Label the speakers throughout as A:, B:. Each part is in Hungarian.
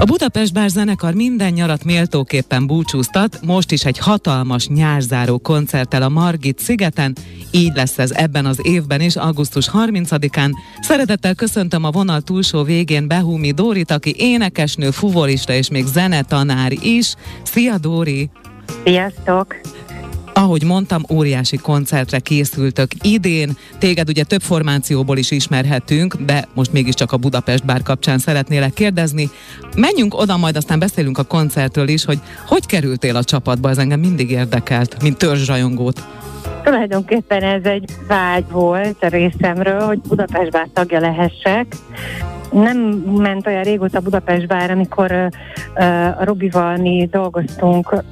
A: A Budapest Bár zenekar minden nyarat méltóképpen búcsúztat, most is egy hatalmas nyárzáró koncerttel a Margit szigeten, így lesz ez ebben az évben is, augusztus 30-án. Szeretettel köszöntöm a vonal túlsó végén Behumi Dórit, aki énekesnő, fuvolista és még zenetanár is. Szia Dóri!
B: Sziasztok!
A: Ahogy mondtam, óriási koncertre készültök idén. Téged ugye több formációból is ismerhetünk, de most mégiscsak a Budapest bár kapcsán szeretnélek kérdezni. Menjünk oda, majd aztán beszélünk a koncertről is, hogy hogy kerültél a csapatba, ez engem mindig érdekelt, mint törzsrajongót.
B: Tulajdonképpen ez egy vágy volt a részemről, hogy Budapest bár tagja lehessek. Nem ment olyan régóta Budapest bár, amikor uh, a Robival mi dolgoztunk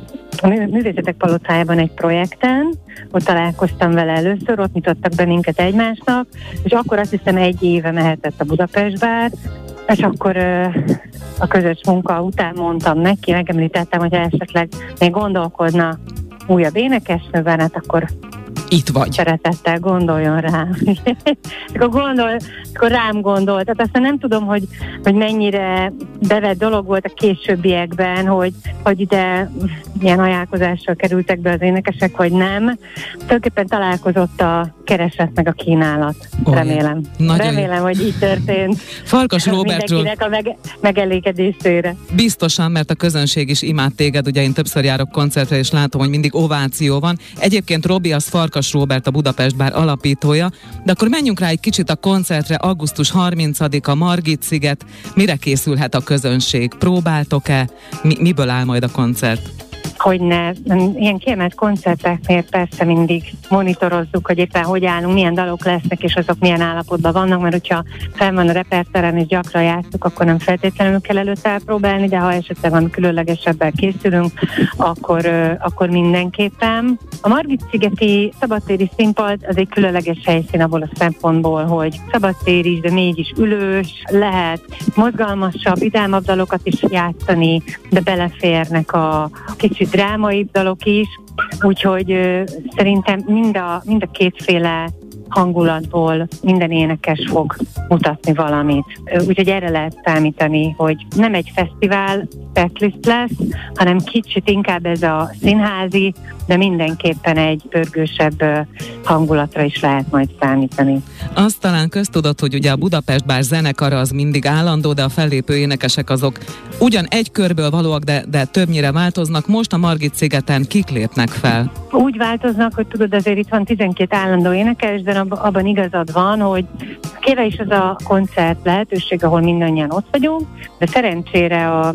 B: a Művészetek Palotájában egy projekten, ott találkoztam vele először, ott mutattak be minket egymásnak, és akkor azt hiszem egy éve mehetett a Budapest bár, és akkor a közös munka után mondtam neki, megemlítettem, hogy esetleg még gondolkodna újabb énekesnőben, hát akkor
A: itt vagy.
B: Szeretettel gondoljon rám. akkor, gondol, akkor rám gondolt. Tehát aztán nem tudom, hogy, hogy mennyire bevett dolog volt a későbbiekben, hogy, hogy ide milyen ajánlkozással kerültek be az énekesek, vagy nem. Tulajdonképpen találkozott a kereset meg a kínálat. Olyan. Remélem. Nagyon Remélem, hogy így történt.
A: Farkas Robertről.
B: a meg, megelégedésére.
A: Biztosan, mert a közönség is imád téged. Ugye én többször járok koncertre, és látom, hogy mindig ováció van. Egyébként Robi az Farkas Robert, a Budapest bár alapítója. De akkor menjünk rá egy kicsit a koncertre. Augusztus 30-a Margit sziget. Mire készülhet a közönség? Próbáltok-e? Mi, miből áll majd a koncert?
B: Hogy ne, ilyen kiemelt koncerteknél persze mindig monitorozzuk, hogy éppen hogy állunk, milyen dalok lesznek, és azok milyen állapotban vannak, mert hogyha fel van a reperteren és gyakran játszunk, akkor nem feltétlenül kell előtt elpróbálni, de ha esetleg van különlegesebben készülünk, akkor, akkor mindenképpen. A Margit-szigeti szabadtéri színpad az egy különleges helyszín abból a szempontból, hogy szabadtér is, de mégis ülős, lehet mozgalmasabb, vidámabb dalokat is játszani, de beleférnek a kicsit drámai dalok is, úgyhogy ö, szerintem mind a, mind a kétféle hangulatból minden énekes fog mutatni valamit. Úgyhogy erre lehet számítani, hogy nem egy fesztivál setlist lesz, hanem kicsit inkább ez a színházi, de mindenképpen egy pörgősebb hangulatra is lehet majd számítani.
A: Azt talán köztudott, hogy ugye a Budapest bár zenekara az mindig állandó, de a fellépő énekesek azok ugyan egy körből valóak, de, de többnyire változnak. Most a Margit szigeten kik lépnek fel?
B: Úgy változnak, hogy tudod, azért itt van 12 állandó énekes, de abban igazad van, hogy kéve is az a koncert lehetőség, ahol mindannyian ott vagyunk, de szerencsére a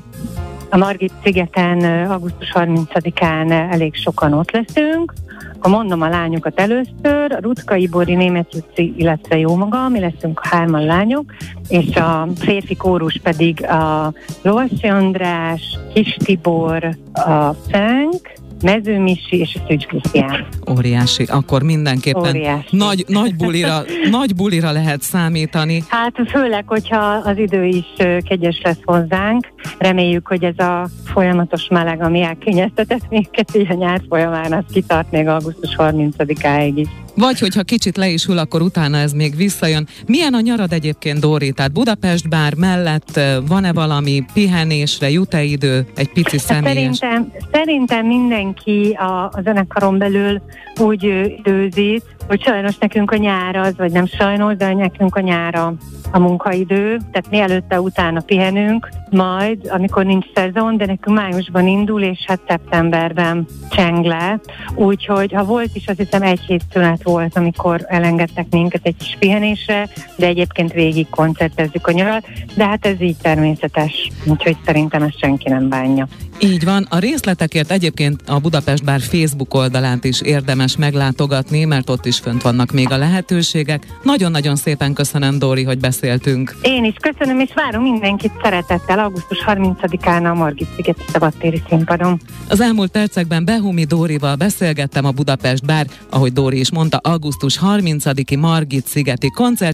B: a Margit szigeten augusztus 30-án elég sokan ott leszünk. Ha mondom a lányokat először, Rutka Ibori, Német Juci, illetve jó maga, mi leszünk a hárman lányok, és a férfi kórus pedig a Lovasi András, Kis Tibor, a Fenk, Mezőmisi és a Szűcs Krisztián.
A: Óriási, akkor mindenképpen
B: Óriási.
A: nagy, nagy, bulira, nagy bulira lehet számítani.
B: Hát főleg, hogyha az idő is kegyes lesz hozzánk. Reméljük, hogy ez a folyamatos meleg, ami elkényeztetett minket így a nyár folyamán, az kitart még augusztus 30-áig is.
A: Vagy hogyha kicsit le is hul, akkor utána ez még visszajön. Milyen a nyarad egyébként, Dóri? Tehát Budapest bár mellett van-e valami pihenésre, jut-e idő, egy pici hát személyes?
B: Szerintem, szerintem mindenki a, a zenekaron belül úgy időzít, hogy sajnos nekünk a nyár az, vagy nem sajnos, de nekünk a nyára a munkaidő, tehát mi előtte utána pihenünk, majd, amikor nincs szezon, de nekünk májusban indul, és hát szeptemberben cseng le. Úgyhogy ha volt is, azt hiszem egy hét szünet volt, amikor elengedtek minket egy kis pihenésre, de egyébként végig koncertezzük a nyarat, de hát ez így természetes, úgyhogy szerintem ezt senki nem bánja.
A: Így van, a részletekért egyébként a Budapest Bár Facebook oldalát is érdemes meglátogatni, mert ott is fönt vannak még a lehetőségek. Nagyon-nagyon szépen köszönöm, Dóri, hogy beszéltünk.
B: Én is köszönöm, és várom mindenkit szeretettel augusztus 30-án a Margit szigeti szabadtéri színpadon.
A: Az elmúlt percekben Behumi Dórival beszélgettem a Budapest Bár, ahogy Dóri is mondta, augusztus 30-i Margit szigeti koncert